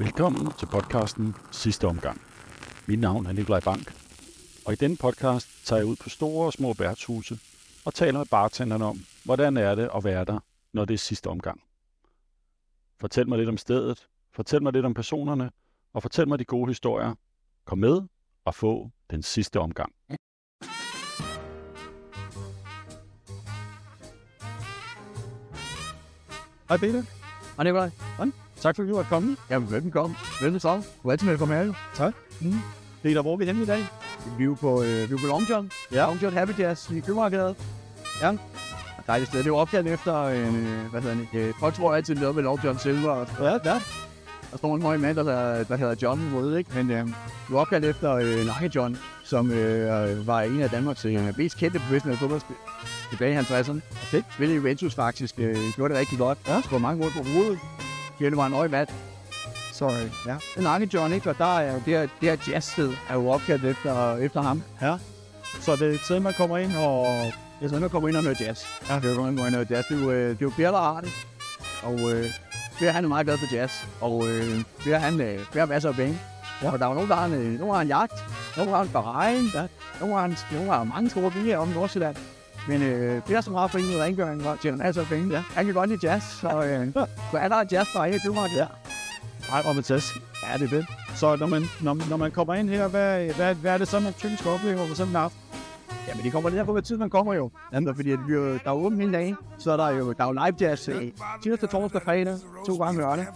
Velkommen til podcasten Sidste Omgang. Mit navn er Nikolaj Bank, og i denne podcast tager jeg ud på store og små værtshuse og taler med bartenderne om, hvordan er det at være der, når det er sidste omgang. Fortæl mig lidt om stedet, fortæl mig lidt om personerne, og fortæl mig de gode historier. Kom med og få den sidste omgang. Hej Peter. Hej Nikolaj. Tak fordi du var kommet. Jamen, velkommen. Velkommen. Du er altid velkommen her, jo. Tak. Mm. Peter, hvor er vi henne i dag? Vi er på, øh, vi er på Long John. Ja. Long John Happy Jazz i Købmarkedet. Ja. Dejligt sted. Det er opkaldt efter en, øh, hvad hedder det, øh, folk tror altid noget med Long John Silver. Ja, ja. der står en høj mand, der, der hedder John Røde, ikke? Men øh, det er opkaldt efter øh, Lange John, som øh, var en af Danmarks øh, mest kendte professionelle fodboldspillere tilbage i 50'erne. Okay. Spillede Juventus faktisk. Øh, gjorde det rigtig godt. Ja. Skårede mange mål på hovedet. Det var en. Så øh, ja, den Lange John, ikke? Og der er jo det her, det her jazzsted er jo opkaldt efter, efter ham. Så det er et sted, man kommer ind og... Jeg så nu kommer ind og noget jazz. Ja, det er jo ind og jazz. Det er jo, øh, det er jo Per, der har det. Og øh, Per, han er meget glad for jazz. Og øh, Per, han øh, har masser af penge. Ja. Og der er jo nogen, der har en, nogen har en jagt. Nogen har en Ferrari. Ja. Nogen har, en, nogen har mange store biler om Nordsjælland. Men øh, Per, som har forenet rengøring, og tjener masser af penge. Ja. Han kan godt lide jazz. Så, øh, så er der jazz fra i København. Ja. Ej, hvor fantastisk. ja, det er fedt. Så når man, når, når man kommer ind her, hvad, hvad, hvad er det så, man typisk oplever på sådan en aften? Jamen, det kommer lidt af på, hvad tid man kommer jo. Jamen, fordi at vi jo, der er åbent hele dagen, så er der jo, der er jo live jazz øh, tirsdag, torsdag, fredag, to gange lørdag.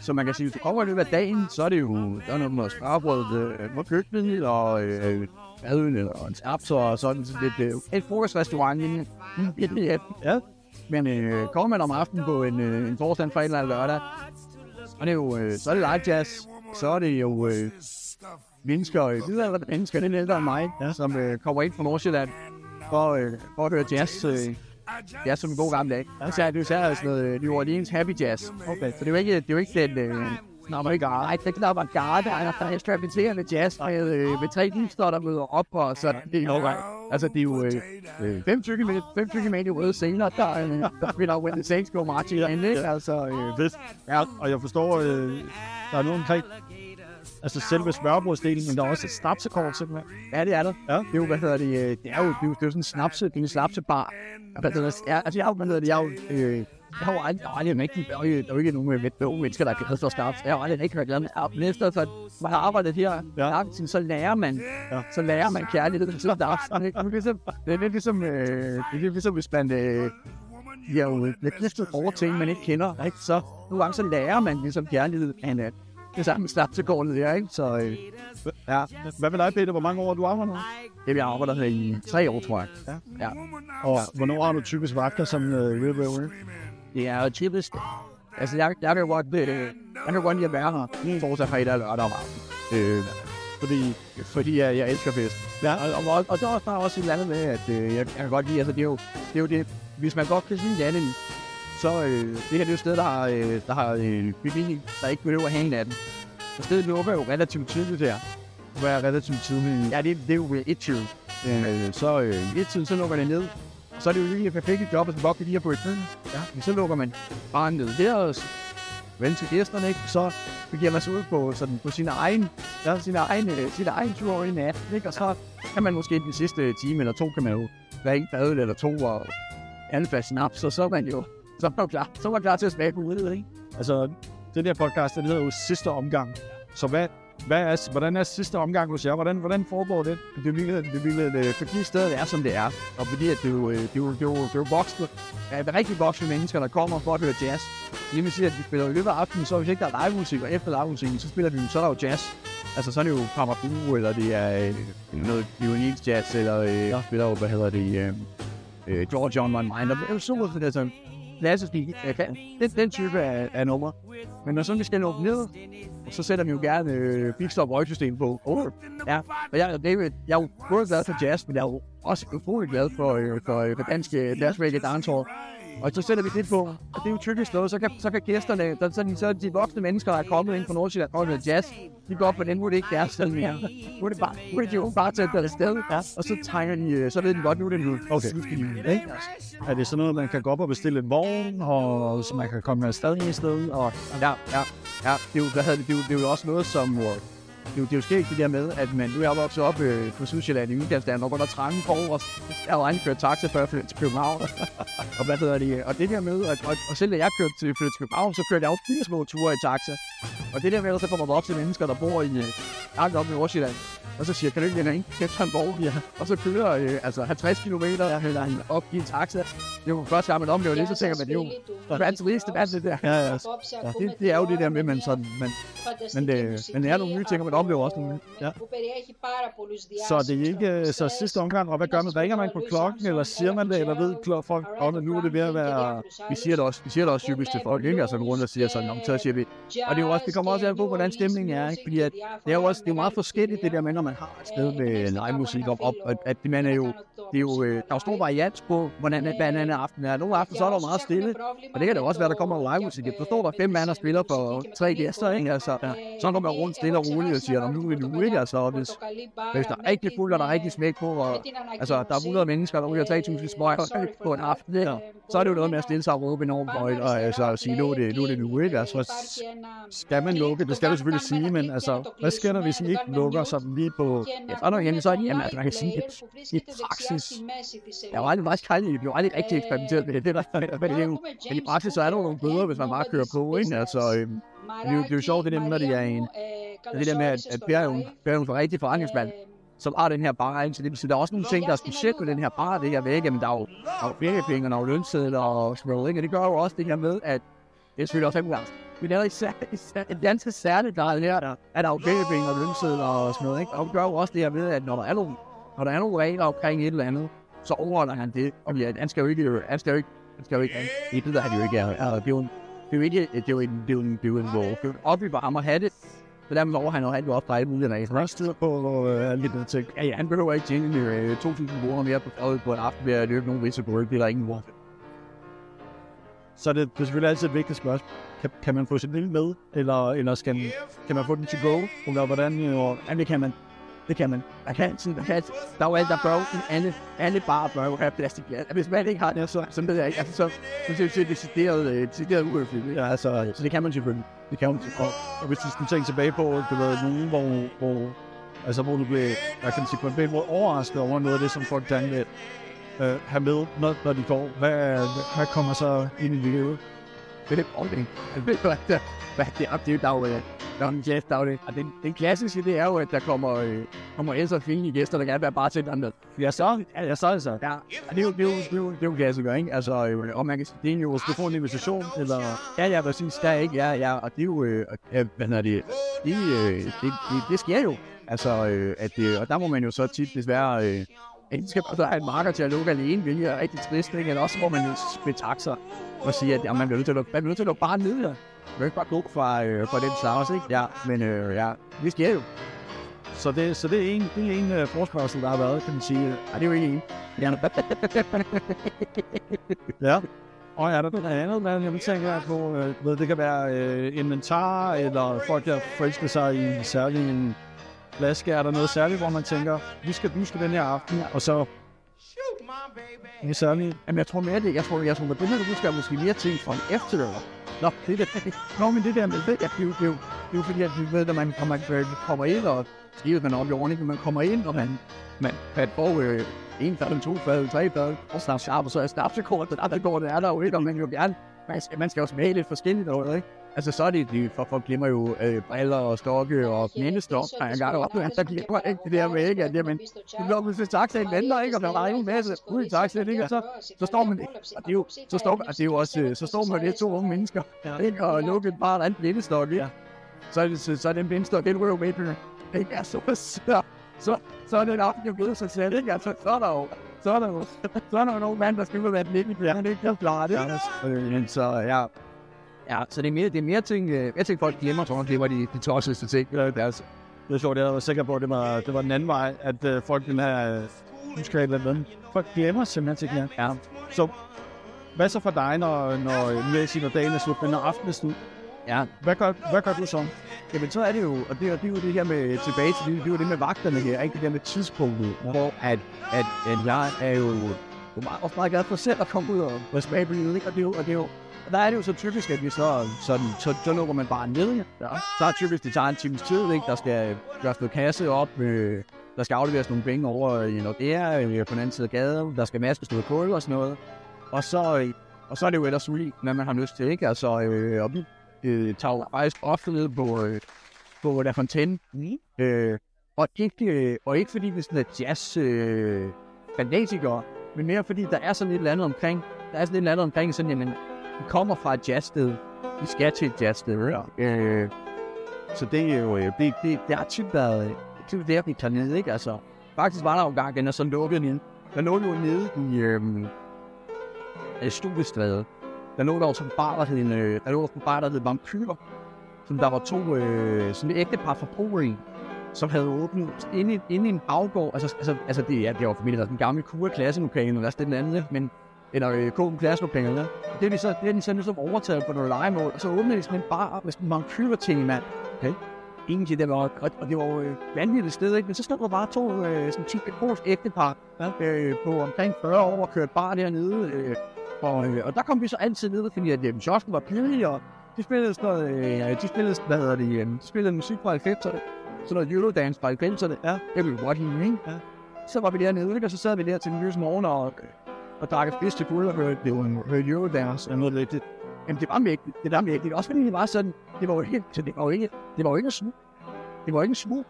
Så man kan sige, hvis du kommer i løbet af dagen, så er det jo, der er noget med smørbrød øh, på køkkenet, og øh, madøl eller en snaps og sådan så lidt øh, et frokostrestaurant inde i mm, ja. Ja. Men øh, kommer man om aftenen på en, øh, en torsdag, en fredag eller lørdag, er det jo øh, så er det live jazz, så er det jo øh, mennesker, øh, midaldrende mennesker, lidt ældre end mig, ja. som øh, kommer ind fra Nordsjælland for, øh, for at høre jazz. Øh, jazz som en god gammel dag. Ja. Så er det jo særligt sådan noget øh, New Orleans Happy Jazz. Okay. Så det er jo ikke, det er jo ikke den... Øh, Nå, men ikke Nej, det er ikke avantgarde. Der er, er eksperimenterende jazz med, øh, med tre gister, der møder op og sådan. Det er jo okay. Altså, det er jo øh, øh, fem stykker med, fem stykker med i røde scener, der, øh, der spiller When the Saints Go Marching In, ikke? Altså, øh. Ja, og jeg forstår, øh, der er noget omkring altså selve smørbrødsdelen, men der er også et snapsekort simpelthen. Ja, det er der. Ja. Det er jo, hvad hedder det, øh, det er jo, det er jo, det er jo sådan en snapse, det er en snapsebar. Ja, altså jeg har jo, hvad hedder det, jeg har jo, øh, jeg har aldrig, jeg har aldrig rigtig, der er der er ikke nogen med unge mennesker, der er glade for snaps. Jeg har aldrig rigtig været glad med snaps. Men efter så man har arbejdet her, Ja. så lærer man, Ja. så lærer man kærlighed til snaps. Det er ligesom, det er lidt ligesom, øh, det er lidt ligesom hvis man, øh, Ja, jo lidt lidt over ting, man ikke kender, ikke? Så nogle gange så lærer man ligesom kærlighed af hinanden. Det samme med snapsekortet der, ikke? Så øh, ja, Hvad med dig, Peter? Hvor mange år har du arbejdet nu? det vil jeg arbejde her i tre år, tror jeg. Ja. ja. Og hvornår har du typisk vagter som øh, Real Real? Det er jo typisk. Altså, jeg, jeg kan godt, øh, jeg kan godt lide at være her. Torsdag, fredag og lørdag om aftenen. Øh, fordi, fordi jeg, jeg elsker fest. Ja. Og, og, og der er også, der er også et eller andet med, at øh, jeg, jeg, kan godt lide, altså det er jo det, er jo det hvis man godt kan lide landet, så øh, det her det er jo et sted, der har, øh, der har øh, bevilling, der ikke behøver at hænge natten. Og stedet lukker jo relativt tidligt der. Hvad er relativt tidligt? Ja, det, det er jo et tid. Øh, så øh, et tid, så lukker det ned. Og så er det jo lige et perfekt job, at man godt kan lide at et. Ja. Men så lukker man bare ned her og s- ven til gæsterne, ikke? Så begiver man sig ud på, sådan, på sin egen, ja, sin egen, øh, sin egen tur i nat, ikke? Og så kan man måske den sidste time eller to, kan man jo være en fadøl eller to og anden fast snaps, og så er man jo så er man klar, så er man klar til at smage på ikke? Altså, den der podcast, den hedder jo sidste omgang. Så hvad, hvad er, hvordan er sidste omgang hos jer? Hvordan, hvordan foregår det? Det er virkelig, det virkelig, øh, fordi stedet er, som det er, og fordi at det er jo, øh, det er jo, det er jo, det er jo voksne, ja, det er rigtig voksne mennesker, der kommer for at høre jazz. Det vil sige, at vi spiller i løbet af aftenen, så hvis ikke der er live musik, og efter live musik, så spiller vi, så er der jo jazz. Altså så er det jo Pamabu, eller det er øh, noget Orleans jazz, eller øh, jeg spiller jo, hvad hedder det, øh, øh, George on My Mind, og det er jo super, det er sådan klassisk, kan, den, den type af, af nummer. Men når sådan vi skal lukke ned, så sætter vi jo gerne øh, Big Stop røgsystem på. Oh, ja, Men jeg, David, jeg er jo både glad for jazz, men jeg er jo også utrolig glad for, øh, for, øh, for dansk øh, jazz reggae dancehall. Og så sætter vi det på, og det er jo typisk noget, så kan, så kan gæsterne, der, så, så de voksne mennesker, der er kommet ind fra Nordsjælland, og noget jazz, de går op på den, hvor det ikke er deres sted mere. Nu er det bare, nu er det jo bare til det sted, ja. og så tegner de, øh, så ved de godt, nu er det nu. Okay. Nu ikke? Er det sådan noget, man kan gå op og bestille en vogn, og så man kan komme afsted i sted? Og, Ja, ja. Ja, det er jo, hvad det, det er jo, det er jo også noget, som... Det er jo, det er jo sket det der med, at man, nu er jeg vokset op øh, på Sydsjælland i udkantsdagen, hvor der er trange på og jeg har jo aldrig kørt taxa før jeg flyttede til København. og hvad hedder det? Og det der med, at, og, og selv da jeg kørte til, flyttede til København, så kørte jeg også fire små ture i taxa. Og det der med, at så kommer man op til mennesker, der bor i øh, langt op i Nordsjælland, og så siger, kan du ikke kæft en borg, og så kører øh, altså 50 km op i en taxa. Det er jo første gang, man oplever det, så tænker man, det er jo verdens rigeste mand, det der. Ja, ja. Ja, det, det er jo det der med, man sådan, man, men det, men det er nogle nye ting, og man oplever også nogle nye. Ja. Så det er ikke så sidste omgang, og hvad gør man? Ringer man på klokken, eller siger man det, eller ved klo- folk, og nu er det ved at være... Vi siger det også, vi siger det også typisk til folk, ikke? Altså rundt og siger sådan, "Nå, men så siger vi. Og det, er jo også, det kommer også an på, hvordan stemningen er, ikke? Fordi at, det er jo også det er meget forskelligt, det der med, når man har et sted med live musik op, op at, at det, man er jo, det er jo, øh, der er jo stor varians på, hvordan at banen aften er. Nogle aften så er der meget stille, og det kan da også være, der kommer live musik. Så står der fem mand og spiller for tre gæster, ikke? Altså, ja. så går man rundt stille og roligt og siger, "Nå, nu er det nu, ikke? Altså, hvis, hvis der er rigtig fuld, og der er rigtig smæk på, og altså, der er 100 mennesker, der ryger 3.000 smøger på en aften, ikke? så er det jo noget med at stille sig og råbe enormt højt, og altså, sige, nu er det nu, er det nu ikke? Altså, Skal man lukke? Det skal du selvfølgelig sige, men altså, hvad sker der, hvis I ikke lukker sådan lige på... Ja, så er der igen, så det, jamen, altså, man kan sige, at i praksis, jeg var aldrig faktisk aldrig, jeg blev aldrig rigtig eksperimenteret med det, det der, men, det er jo, men i praksis, så er der jo nogle bøder, hvis man bare kører på, ikke? Altså, øhm, det er jo, det er jo sjovt, det der med, når det er en, det der med, at, at Per er jo, Per er jo en rigtig forretningsmand, som har den her bar, ikke? så det betyder, der er også nogle ting, der er specielt med den her bar, det her væk, jamen, der er jo, der er jo feriepenge, og der er jo lønsedler og sådan noget, ikke? og det gør jo også det her med, at det er selvfølgelig også fem er jo især, især, et ganske der er lært, at at der er jo feriepenge og lønsedler og sådan noget, ikke? og det gør jo også det her med, at når der er nogle, når der er nogle regler omkring et eller andet, så overholder han det, og ja, han skal jo ikke, han skal jo ikke, han skal jo ikke, det ved han jo ikke, er, er, det er jo en, det er jo ikke, det er jo en, det er jo en, det er jo en, det er jo en op i varme at have det, så dermed over han jo, han jo også alt muligt af. Der er styr på øh, de der ting. Ja, ja, han behøver ikke tjene øh, 2.000 kroner mere på, på en aften ved at løbe nogen risiko, det er der ingen grund Så det, det er selvfølgelig altid et vigtigt spørgsmål. Kan, kan man få sin lille med, eller, eller skal, kan man få den til go? Eller hvordan? Og, Ja, det kan man. Det kan man. Man kan altid, man kan. Der er jo alt, der bør alle, alle bare bør jo have plastikglas. Hvis man ikke har det, så, så ved jeg ikke. Altså, så, så, så, så er det decideret, øh, decideret uhøfligt. ja, altså, Så det kan man selvfølgelig. Det kan man selvfølgelig. og, og hvis du skulle tænke tilbage på, du ved, nogen, hvor, hvor, altså, hvor du blev, jeg kan sige, på en måde overrasket over noget af det, som folk gerne øh, have med, når, når de går. Hvad, hvad, kommer så ind i livet? Det er det ordning. Hvad det det er. Det er jo, der er jo, øh, der er en klasse, der er jo det. Og den, den klassiske, det er jo, at der kommer, øh, kommer ældre og fine gæster, der gerne vil have bartenderen med. Ja, så, ja, ja, så altså. Ja, og det er jo, det er jo, det er jo, det er jo klassiker, ikke? Altså, øh, og man kan sige, det er jo, Du får en invitation, eller... Ja, ja, præcis. Der er ikke, ja, ja, og det er jo, øh, øh, hvad hedder det, det, øh, det, det, det sker jo. Altså, øh, at det, og der må man jo så tit desværre, øh, enten skal man så have en marker til at lukke alene, hvilket er rigtig trist, ikke? Eller også må man jo betakke sig og sige, at ja, man bliver nødt til at lukke, man bliver nødt til at lukke bare ned, ja. Man kan ikke bare gå fra, øh, fra den slags, ikke? Ja, men øh, ja, det sker jo. Så det, så det er en, det er en uh, forspørgsel, der har været, kan man sige. Ja, det er jo ikke en. Ja, Ja. Og er der noget andet, man jeg vil tænke på? Øh, ved, det kan være øh, inventar, eller folk, der forelsker sig i særlig en flaske. Er der noget særligt, hvor man tænker, vi skal duske den her aften, og så en særlig... Jamen, jeg tror mere det. Jeg tror, jeg tror, at det her, du måske mere ting fra en efterløber. Nå, det er det. Nå, men det der med, det, at det, er jo, det, er jo, det er jo fordi, at vi ved, når man, kommer, man kommer ind, og skriver man op i ordning, man kommer ind, og man, man, man får øh, en fad, to fad, tre fad, og snart sharp, og så er snapsekort, og der går det er der jo ikke, og man jo gerne, man skal, man skal jo smage lidt forskelligt eller, ikke? Altså, så er det, de, for folk glemmer jo øh, briller og stokke og knændestop, har jeg engang oplevet, der glemmer ikke det der med, ikke? At, jamen, du går pludselig til taxaen venter, ikke? Og der var en masse ud i taxaen, ikke? Og så, så står man, og det er jo, så står, og det er jo også, så står man lidt to unge mennesker, ikke? Og lukker bare et andet blindestok, ikke? Så er, det, så, så er den blindestok, den ryger med, ikke? Altså, så, så, så er den aften jo blevet sig selv, ikke? Altså, så er der jo, så er der jo, så er der jo nogle mand, der skal ud og være blinde, for han ikke kan klare det. Så, ja, Ja, så det er mere, det er mere ting, øh, jeg tænker, folk glemmer, tror jeg, glemmer de, de tosseste ting. Det er, altså- det er sjovt, jeg var sikker på, at det var, det var den anden vej, at øh, folk ville have huske et eller andet. Folk glemmer simpelthen ting, ja. Ja. Så hvad så for dig, når, når, sige, når dagen er slut, men når aftenen er slut, Ja, hvad gør, hvad gør du så? jamen så er det jo, og det, er- det er jo det her med, tilbage til det, det er jo det med vagterne her, ikke det der med tidspunktet, ja. hvor at, at, at jeg er jo, jo meget, også meget glad for selv at komme ud og, og smage på livet, ikke? Og det er jo, og det er jo, der er det jo så typisk, at vi så, sådan, så, så lukker man bare ned. Ja. Så er typisk, det tager en times tid, ikke? Der skal gøres noget kasse op, øh, der skal afleveres nogle penge over i Nordea, øh, på den anden side af gaden, der skal maskes noget kul og sådan noget. Og så, øh, og så er det jo ellers rig, hvad man har lyst til, ikke? Altså, øh, og vi øh, tager jo faktisk ofte ned på, øh, på La Fontaine. Mm. Øh, og, ikke, øh, og ikke fordi vi er sådan et jazz øh, fanatikere, men mere fordi der er sådan et eller andet omkring, der er sådan et eller andet omkring sådan, jamen, vi kommer fra et jazzsted, vi skal til et jazzsted, ja. øh, så det er jo, Det, det, det, det har typisk været, det er der, vi tager ned, ikke? Altså, faktisk var der jo en gang, den er så lukket ned. Der lå jo nede i øh, Studiestræde. Der lå der også en bar, der hed, en, øh, der lå der en bar, der hed Vampyr, som der var to, øh, sådan et ægtepar fra Polen, som havde åbnet inde, i- inde i en baggård. Altså, altså, altså det, ja, det var formentlig den gamle kure klasselokale, eller hvad den anden, men eller øh, KU klasselokale, ja. Det er de så, det er de så ligesom overtaget på noget legemål, og så åbnede de sådan en bar med sådan en vampyr-tema. Okay. Egentlig, det var, og, og det var jo øh, vanvittigt sted, ikke? Men så stod der bare to øh, sådan 10 polsk ægtepar ja, øh, på omkring 40 år og kørte bar dernede. Øh, og, øh, og der kom vi så altid ned, fordi at øh, kiosken var billig, og de spillede sådan noget, øh, de spillede, hvad hedder det, øh, de spillede musik fra 90'erne, sådan noget Eurodance fra 90'erne. Ja. Det ville vi godt lide, ikke? Ja. Så var vi dernede? Og så sad vi der til den løse morgen og, og drak et fisk til guld og hørte, det var en hørte Eurodance og noget lidt. Det, jamen, det var mægtigt. Det var mægtigt. Også fordi det var sådan, det var jo helt, så det var jo ikke, det var jo ikke smug. Det var jo ikke smug.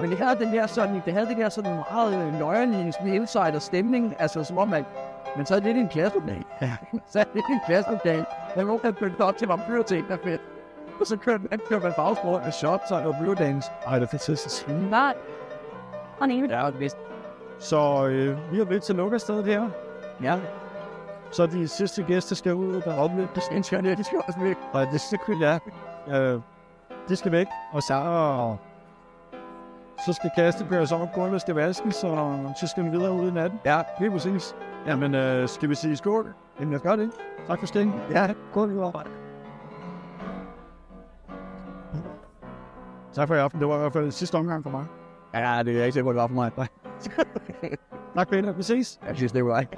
Men det havde den der sådan, det havde det der sådan meget øh, nøjerlige, sådan insider stemning, altså som om, at men så er det lidt en klasselokal. Ja. så er det lidt en klasselokal. Der er nogen, der op til vampyr til der fedt. Og så kørte man, kørte man fagsprog med shots og noget blodans. Ej, det er fantastisk. Nej. Og en Ja, det vidste. Så øh, vi er ved til at lukke stedet her. Ja, Så de sidste gæster skal ud og opleve det. jeg, det skal også væk. Og det skal ja. Øh, det skal væk. Og så, så skal kaste køres op, gulvet skal vaskes, og så skal vi videre ud i natten. Ja, Lige præcis. Jamen, øh, skal vi sige skål? jamen jeg gør det. Tak for stikken. Ja, lige over. Tak for i aften. Det var i hvert fald sidste omgang for mig. Ja, det er ikke sikkert, hvor det var for mig. Nej. Tak, Peter. Vi ses. Jeg synes, det var ikke.